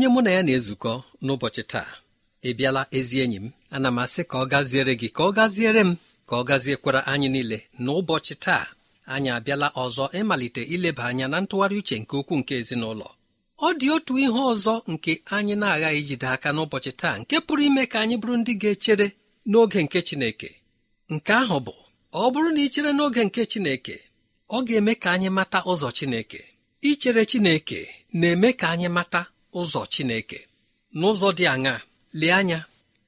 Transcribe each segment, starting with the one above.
Onye mụ na ya na-ezukọ n'ụbọchị taa ị bịala ezi enyi m ana m asị ka ọ gaziere gị ka ọ gaziere m ka ọ gaziekwara anyị niile. N'ụbọchị taa anyị abịala ọzọ ịmalite ileba anya na ntụgharị uche nke ukwuu nke ezinụlọ. Ọ dị otu ihe ọzọ nke anyị na-aghaghị ijide aka n'ụbọchị taa nke pụrụ ime ka anyị bụrụ ndị ga-echere n'oge nke Chineke. Nke ahụ bụ ọ bụrụ na ị chere n'oge nke Chineke ọ ga-eme ka anyị mata ụzọ Chineke. Ichere Chineke na-eme ka anyị mata ụzọ Chineke. N'ụzọ dị aṅaa lee anya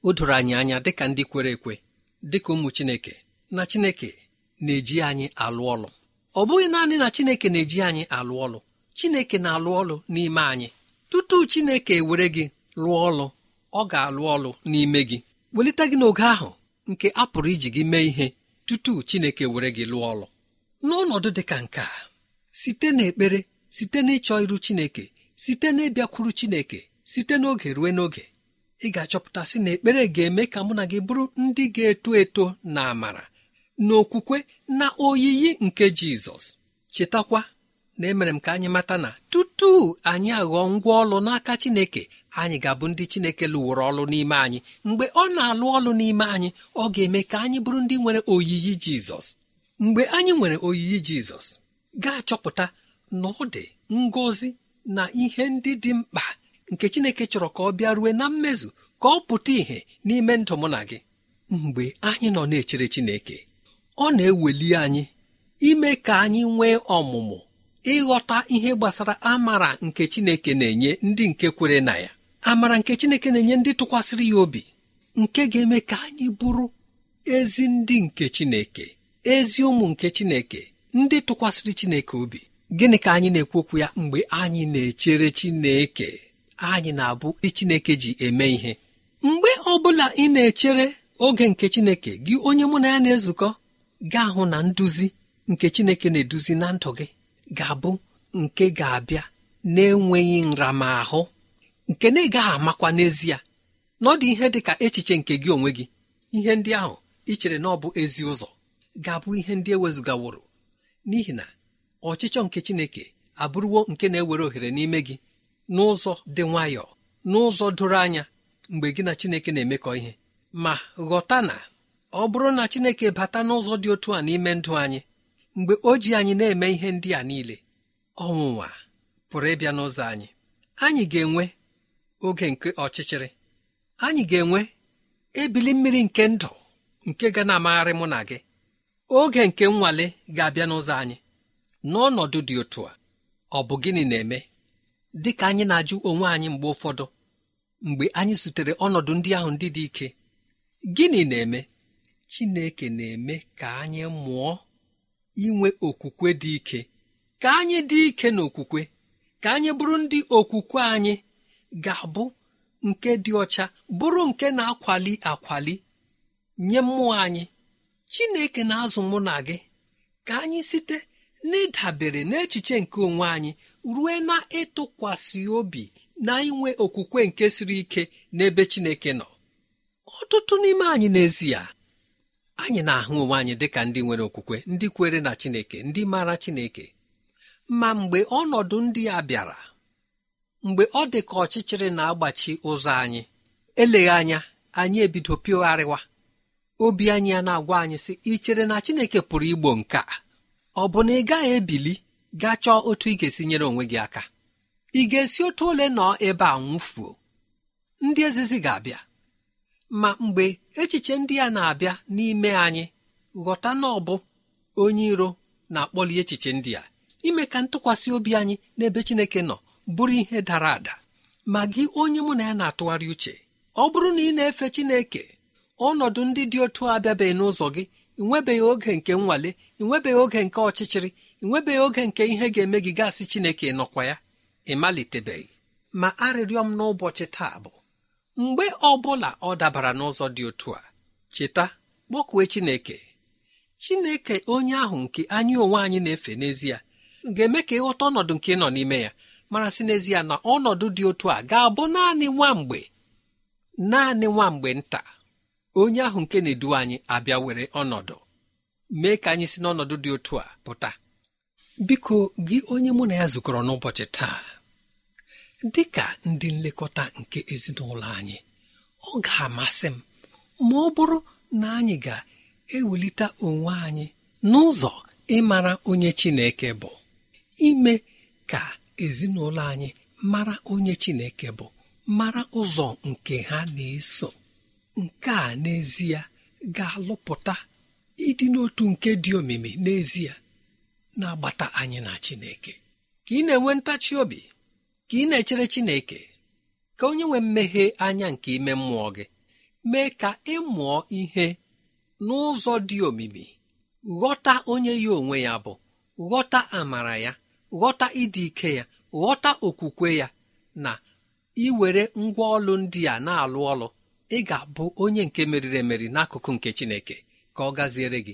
o doro anyị anya dịka ndị kwere ekwe dịka ụmụ Chineke na Chineke na-eji anyị alụ ọlụ. Ọ bụghị naanị na Chineke na-eji anyị alụ ọlụ Chineke na-alụ ọlụ n'ime anyị. Tutu Chineke ewere gị lụọ ọlụ ọ ga-alụ ọlụ n'ime gị. Welite gị n'oge ahụ nke a pụrụ iji gị mee ihe tutu Chineke were gị lụọ ọlụ. N'ọnọdụ dị ka nke a site n'ekpere site n'ịchọ iru chineke site n'ịbịakwuru chineke site n'oge ruo n'oge ị ga-achọpụta sị na ekpere ga-eme ka mụ na gị bụrụ ndị ga-eto eto na amara n'okwukwe na oyiyi nke jizọs. Chetakwa na emere m ka anyị mata na tutu anyị aghọọ ngwa ọlụ n'aka chineke anyị ga-abụ ndị chineke lụworo ọlụ n'ime anyị. Mgbe ọ na-alụ ọlụ n'ime anyị ọ ga-eme ka anyị bụrụ ndị nwere oyiyi jizọs. Mgbe anyị nwere oyiyi jizọs ga-achọpụta na ọ dị ngọzi na ihe ndị dị mkpa nke Chineke chọrọ ka ọ bịa rue na mmezu ka ọ pụta ìhè n'ime ndụ mụ na gị. Mgbe anyị nọ na-echere Chineke ọ na-eweli anyị ime ka anyị nwee ọmụmụ ịghọta ihe gbasara amara nke Chineke na-enye ndị nke kwere na ya. Amara nke Chineke na-enye ndị tụkwasịrị ya obi nke ga-eme ka anyị bụrụ ezi ndị nke Chineke ezi ụmụ nke Chineke ndị tụkwasịrị Chineke obi. Gịnị ka anyị na-ekwu okwu ya? Mgbe anyị na-echere Chineke anyị na-abụ Chineke ji eme ihe. Mgbe ọ bụla ị na-echere oge nke Chineke gị onye mụ na ya na-ezukọ gaa hụ na nduzi nke Chineke na-eduzi na ndụ gị ga-abụ nke ga-abịa na-enweghị nramahụ nke na-egaghị amakwa n'ezie na ọ dị ihe dị ka echiche nke gị onwe gị. Ihe ndị ahụ ị chere na ọ bụ ezi ụzọ ga-abụ ihe ndị ewezụgaworo n'ihi na ọchịchọ nke Chineke abụrụwo nke na-ewere ohere n'ime gị n'ụzọ dị nwayọọ n'ụzọ doro anya mgbe gị na Chineke na-emekọ ihe. Ma ghọta na ọ bụrụ na Chineke bata n'ụzọ dị otu a n'ime ndụ anyị mgbe o ji anyị na-eme ihe ndị a niile ọnwụnwa pụrụ ịbịa n'ụzọ anyị. Anyị ga-enwe oge nke ọchịchịrị. Anyị ga-enwe ebili mmiri nke ndụ nke ga na-amagharị mụ na gị. Oge nke nnwale ga-abịa n'ụzọ anyị. N'ọnọdụ dị otu a ọ bụ gịnị na-eme? Dị ka anyị na-ajụ onwe anyị mgbe ụfọdụ mgbe anyị zutere ọnọdụ ndị ahụ ndị dị ike gịnị na-eme? Chineke na-eme ka anyị mụọ inwe okwukwe dị ike ka anyị dị ike n'okwukwe ka anyị bụrụ ndị okwukwe anyị ga-abụ nke dị ọcha bụrụ nke na-akwali akwali nye mmụọ anyị. Chineke na-azụ mụ na gị ka anyị site n'ịdabere n'echiche nke onwe anyị rue na ịtụkwasị obi na inwe okwukwe nke siri ike n'ebe Chineke nọ. Ọtụtụ n'ime anyị n'ezie anyị na-ahụ onwe anyị dịka ndị nwere okwukwe ndị kwere na Chineke ndị maara Chineke. Ma mgbe ọnọdụ ndị a bịara mgbe ọ dị ka ọchịchịrị na-agbachi ụzọ anyị eleghị anya anyị ebido pịgharịwa obi anyị a na-agwa anyị sị ị chere na Chineke pụrụ igbo nke a? Ọ bụ na ị gaghị ebili gaa chọọ otu ị ga-esi nyere onwe gị aka. Ị ga-esi otu ole nọ ebe a nwụfuo. Ndị ezizi ga-abịa. Ma mgbe echiche ndị a na-abịa n'ime anyị ghọta na ọ bụ onye iro na-akpọli echiche ndị a. Ime ka ntụkwasị obi anyị n'ebe Chineke nọ bụrụ ihe dara ada. Ma gị onye mụ na ya na-atụgharị uche ọ bụrụ na ị na-efe Chineke ọnọdụ ndị dị otu abịabeghị n'ụzọ gị ị nwebeghị oge nke nnwale ị nwebeghị oge nke ọchịchịrị ị nwebeghị oge nke ihe ga-eme gị gasị Chineke nọkwa ya ị malitebeghị ma arịrịọ m n'ụbọchị taa bụ mgbe ọ bụla ọ dabara n'ụzọ dị otu a cheta kpọkue Chineke. Chineke onye ahụ nke anyị onwe anyị na-efe n'ezie ga-eme ka ịghọta ọnọdụ nke nọ n'ime ya mara sị n'ezie na ọnọdụ dị otu a ga-abụ naanị nwa mgbe naanị nwa mgbe nta. Onye ahụ nke na-edu anyị abịa were ọnọdụ. Mee ka anyị si n'ọnọdụ dị otu a pụta. Biko gị onye mụ na ya zukọrọ n'ụbọchị taa dị ka ndị nlekọta nke ezinụlọ anyị ọ ga-amasị m ma ọ bụrụ na anyị ga-ewelite onwe anyị n'ụzọ ịmara onye Chineke bụ. Ime ka ezinụlọ anyị mara onye Chineke bụ mara ụzọ nke ha na-eso. Nke a n'ezie ga-alụpụta ịdị n'otu nke dị omimi n'ezie na-agbata anyị na Chineke. Ka ị na-enwe ntachi obi ka ị na-echere Chineke ka onye nwee mmeghe anya nke ime mmụọ gị mee ka ị mụọ ihe n'ụzọ dị omimi ghọta onye ya onwe ya bụ ghọta amara ya ghọta ịdị ike ya ghọta okwukwe ya na iwere ngwa ọlụ ndị a na-alụ ọlụ ị ga-abụ onye nke meriri emeri n'akụkụ nke Chineke ka ọ gaziere gị.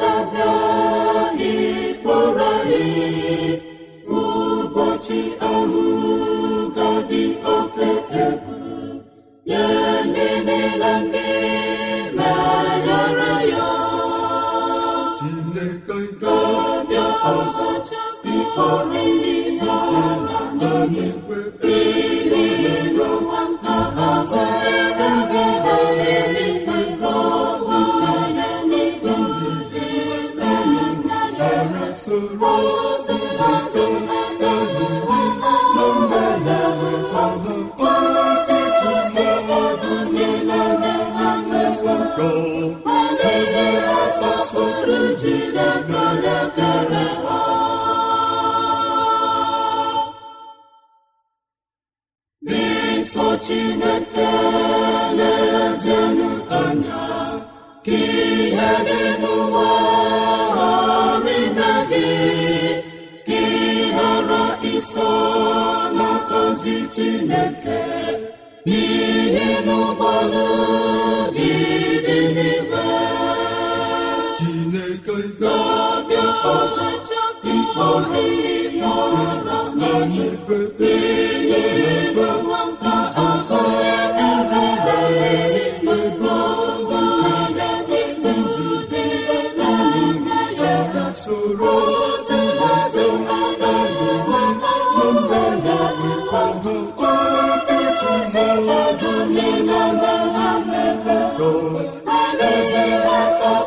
n'ozi chineke n'ihi n'ụgbọala gị dị n'igwe chineke ga-abịa ọzọ ịkpọrọ ihe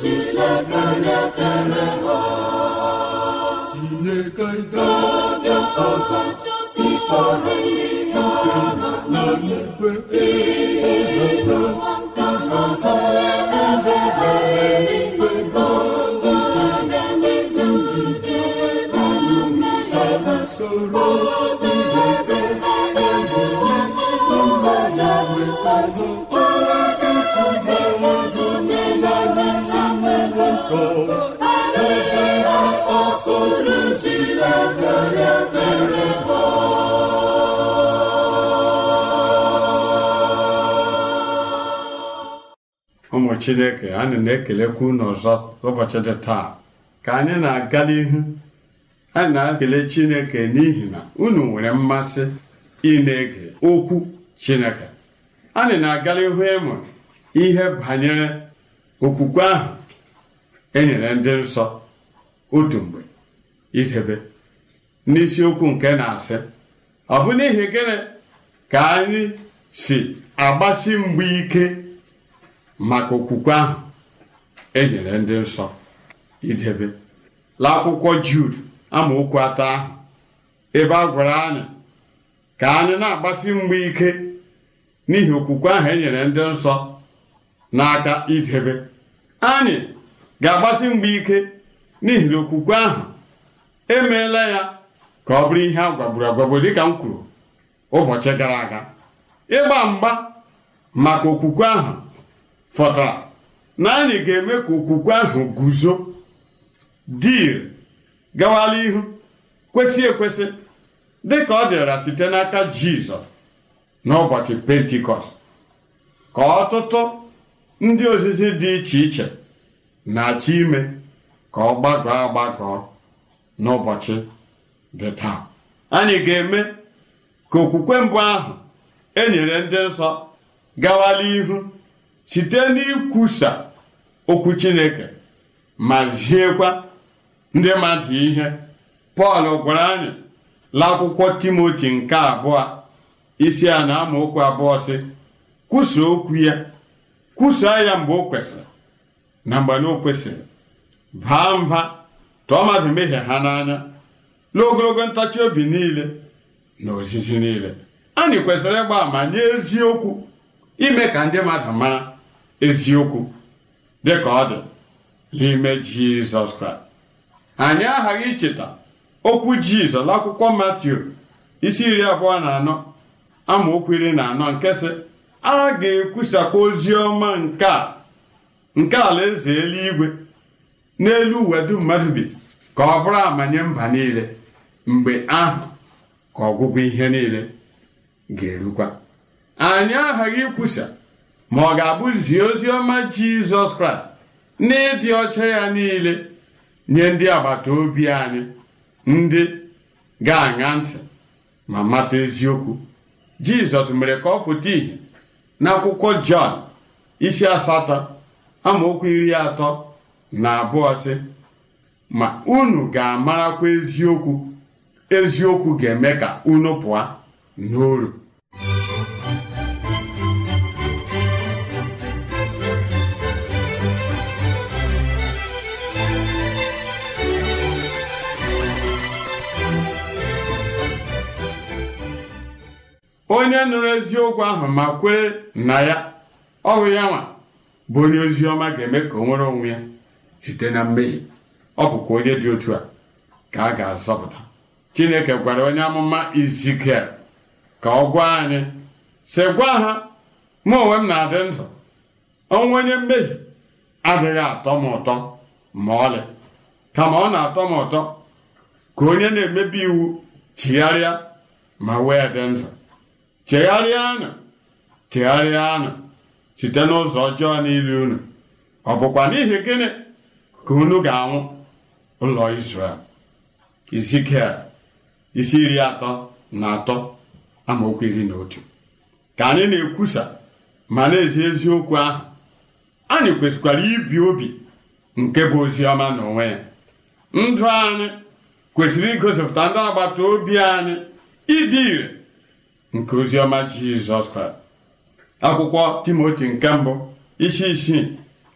jidekere kere ha Chineke ga-abịa ọzọ ịkpọrọ ikpe ụmụ chineke anyị na-ekelekwa unu ụbọchị dị taa ka anyị na-aga n'ihu anyị na-ekele chineke n'ihi na unu nwere mmasị ị na-ege okwu chineke anyị na-aga n'ihu ịmụ ihe banyere okwukwe ahụ enyere ndị nsọ otu mgbe. Idebe. N'isiokwu nke na-asị ọ bụ n'ihi gịnị ka anyị si agbasi mgbe ike maka okwukwe ahụ enyere ndị nsọ? Idebe. L'akwụkwọ Jud amaokwu atọ ahụ ebe a gwara anyị ka anyị na-agbasi mgbe ike n'ihi okwukwe ahụ enyere ndị nsọ n'aka idebe. Anyị ga-agbasi mgbe ike n'ihi na okwukwe ahụ emeela ya ka ọ bụrụ ihe a gwagburu agwagbu dịka m kwuru ụbọchị gara aga. Ịgba mgba maka okwukwe ahụ fọtara na anyị ga-eme ka okwukwe ahụ guzo dị gawala ihu kwesị ekwesị dị ka ọ dịra site n'aka jizọs n'ụbọchị pentikọst ka ọtụtụ ndị ozizi dị iche iche na-achọ ime ka ọ gbagọọ agbagọọ. N'ụbọchị dị taa. Anyị ga-eme ka okwukwe mbụ ahụ enyere ndị nsọ gawala ihu site n'ikwusa okwu chineke ma ziekwa ndị mmadụ ihe. Pọl gwara anyị l'akwụkwọ timoti nke abụọ isi a na amaokwu abụọ sị kwusa okwu ya kwusaa ya mgbe o kwesịrị. Na mgbe na o kwesịrị baa mba tụọ mmadụ mmehie ha n'anya. N'ogologo ntachi obi niile na ozizi niile anyị kwesịrị ịgba ama nye eziokwu ime ka ndị mmadụ mara eziokwu dị ka ọ dị n'ime jizọs kraịst. Anyị aghaghị icheta okwu jizọs n'akwụkwọ matiu isi iri abụọ na anọ amaokwu iri na anọ nke sị a ga-ekwusakwa ozi ọma nke a nke alaeze eluigwe. N'elu ụwa dum mmadụ bi ka ọ bụrụ amanye mba niile mgbe ahụ ka ọgwụgwụ ihe niile ga-erukwa. Anyị aghaghị ikwusa ma ọ ga-abụ zie ozi ọma jizọs kraịst n'ịdị ọcha ya niile nye ndị agbata obi anyị ndị ga-aṅa ntị ma mata eziokwu. Jizọs mere ka ọ pụta ìhè n'akwụkwọ jọn isi asatọ amaokwu iri atọ. Na abụọ sị ma unu ga-amarakwa eziokwu. Eziokwu ga-eme ka unu pụọ n'oru. Onye nụrụ eziokwu ahụ ma kwere na ya ọ bụ ya nwa bụ onye ozi ọma ga-eme ka o nwere onwe ya. Site na mmehie. Ọ bụkwa onye dị otu a ka a ga-azọpụta. Chineke gwara onye amụma izikiel ka ọ gwa anyị sị gwa ha mụ onwe m na-adị ndụ. Ọnwụ onye mmehie adịghị atọ m ụtọ ma ọlị. Kama ọ na-atọ m ụtọ ka onye na-emebi iwu chigharịa ma wee dị ndụ. Chegharịanụ chegharịanụ site n'ụzọ ọjọọ niile unu. Ọ bụkwa n'ihi gịnị ka unu ga-anwụ ụlọ Izrel Izikiel isi iri atọ na atọ amaokwu iri na otu. Ka anyị na-ekwusa ma na-ezi eziokwu ahụ anyị kwesịkwara ibi obi nke bụ ozi ọma n'onwe ya. Ndụ anyị kwesịrị igosipụta ndị agbata obi anyị ịdị ire nke oziọma jizọs kraịst. Akwụkwọ timoti nke mbụ isi isii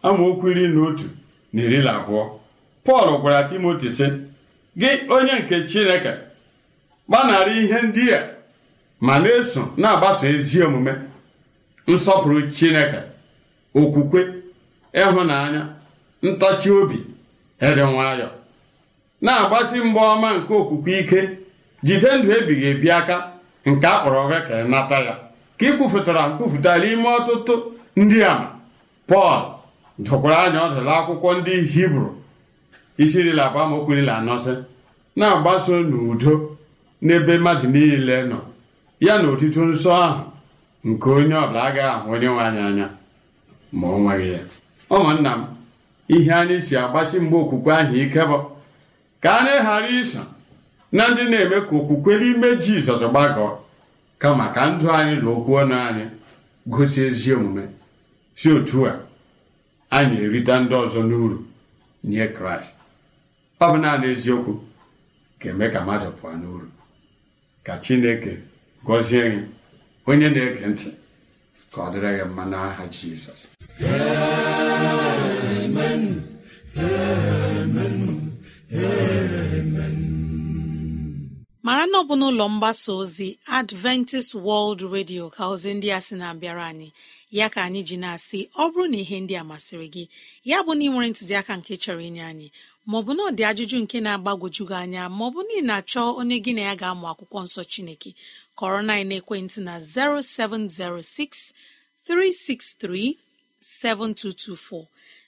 amaokwu iri na otu. Na iri na abụọ pọl gwara timoti sị gị onye nke chineke gbanarị ihe ndị a ma na-eso na-agbaso ezi omume nsọpụrụ chineke okwukwe ịhụnanya ntachi obi ịdị nwayọ na-agbasi mgba ọma nke okwukwe ike jide ndụ ebighị ebi aka nke a kpọrọ gị ka ị nata ya. Ka ị kwufụtara nkwufụta n'ime ọtụtụ ndị ama pọl dụkwara anya ọdụla akwụkwọ ndị hibru. Isi iri na anọ sị na-agbaso n'udo n'ebe mmadụ niile nọ. Ya na otito nsọ ahụ nke onye ọbụla agaghị ahụ onye nwe anyị anya ma ọ nweghị ya. Ụmụnna m ihe anyị si agbasi mgbe okwukwe ahụ ike bụ ka anyị ghara iso na ndị na-eme ka okwukwe n'ime jizọs gbagọọ kama ka ndụ anyị na okwu ọnụ anyị gosi ezi omume. Si otu a. anyị erite ndị ọzọ n'uru nye kraịst. Ọ bụ naanị eziokwu ga-eme ka mmadụ pụọ n'uru. Ka chineke gọzie gị onye na-ege ntị ka ọ dịrị gị mma n'aha jizọs. Mara na ọ bụ n'ụlọ mgbasa ozi adventist world radio ka ozi ndị a sị na-abịara anyị. Ya ka anyị ji na-asị ọ bụrụ na ihe ndị a masịrị gị ya bụ na ị nwere ntụziaka nke chọrọ inye anyị maọbụ na ọ dị ajụjụ nke na-agbagwoju gị anya maọbụ na ị na-achọ onye gị na ya ga-amụ akwụkwọ nsọ chineke kọrọ na ekwentị na 0706 363 7224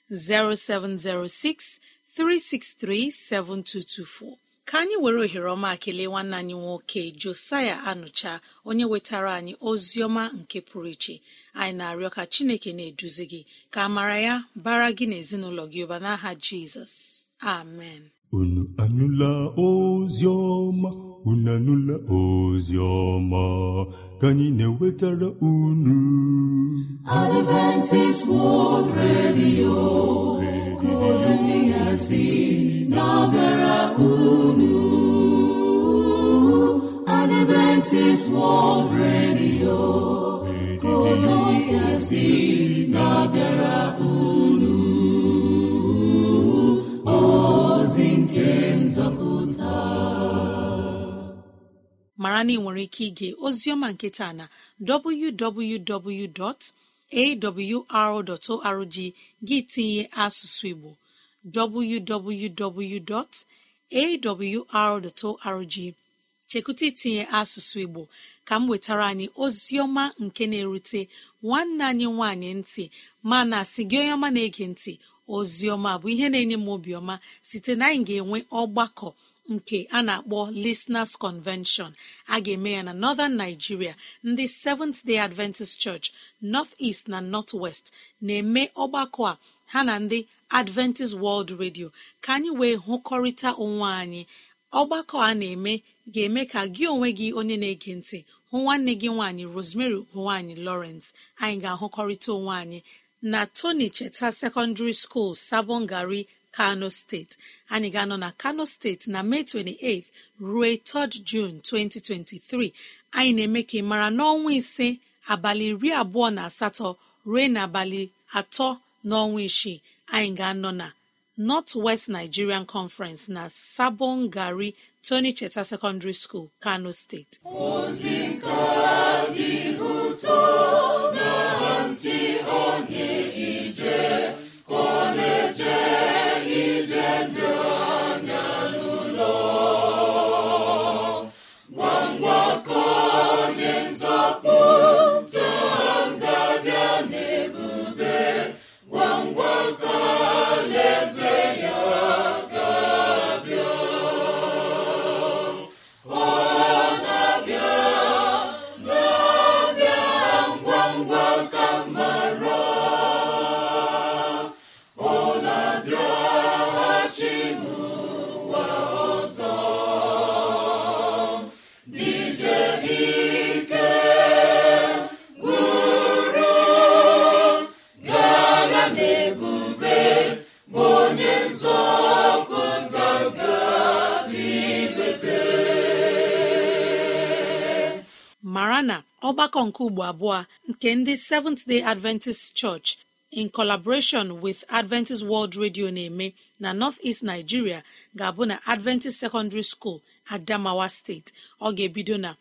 0706 363 7224 ka anyị were ohere ọma kelee nwanne anyị nwoke josaya anụcha onye wetara anyị ozi ọma nke pụrụ iche. Anyị na-arịọ ka chineke na-eduzi gị ka mara ya bara gị na ezinụlọ gị ụba n'aha jizọs. Amen. Unu anụla ozi ọma? Unu anụla ozi ọma ka anyị na-ewetara unu. Adventist World Radio Adventist World Radio mara na ị nwere ike ige oziọma nke taa na www.awr.org gị tinye asụsụ igbo www.awr.org chekwụta itinye asụsụ igbo ka m wetara anyị oziọma nke na-erute nwanne anyị nwanyị ntị mana sị gị onye ọma na-ege ntị oziọma bụ ihe na-enye m obiọma site na anyị ga-enwe ọgbakọ nke a na-akpọ Listeners Convention. A ga-eme ya na Northern Nigeria. Ndị Seventh Day Adventist Church North East na North West na-eme ọgbakọ a ha na ndị Adventist World Radio. Ka anyị wee hụkọrịta onwe anyị. Ọgbakọ a na-eme ga-eme ka gị onwe gị onye na-ege ntị hụ nwanne gị nwaanyị Rosemary nwaanyị Lawrence. Anyị ga-ahụkọrịta onwe anyị na Tony Cheta Secondary School Sabongari Kano steeti anyị ga-anọ na Kano steeti na Mee 28 ruo 3 June 2023 anyị na-eme ka ị mara n'ọnwa ise abalị iri abụọ na asatọ ruo n'abalị atọ n'ọnwa isii anyị ga-anọ na North West Nigerian Conference na Sabon Gari Tony Cheta Secondary School Kano steeti nke ugbo abụọ nke ndị Seventh Day Adventist Church in collaboration with adventist world radio na-eme na north east nigeria ga-abụ na adventist secondary school adamawa steeti ọ ga-ebido na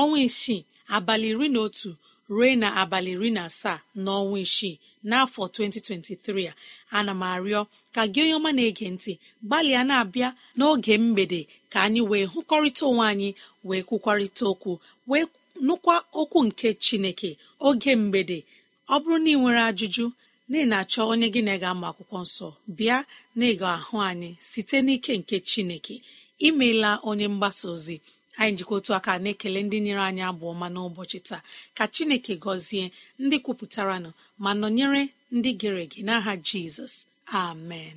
ọnwa isii abalị iri na otu ruo na abalị iri na asaa n'ọnwa isii n'afọ 2023 a. Ana m arịọ ka gị onye ọma na-ege ntị gbalịa na-abịa n'oge mgbede ka anyị wee hụkọrịta onwe anyị wee kwukwarịta okwu wee nụkwa okwu nke chineke oge mgbede. Ọ bụrụ na ị nwere ajụjụ na ị na-achọ onye gị na ga-ama akwụkwọ nsọ bịa na ịga ahụ anyị site n'ike nke chineke. Imeela onye mgbasa ozi. Anyị jikọ otu aka na-ekele ndị nyere anyị abụ ọma n'ụbọchị taa. Ka chineke gọzie ndị kwupụtara nọ ma nọnyere ndị gere ege n'aha jizọs. Amen.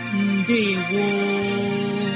mbe woo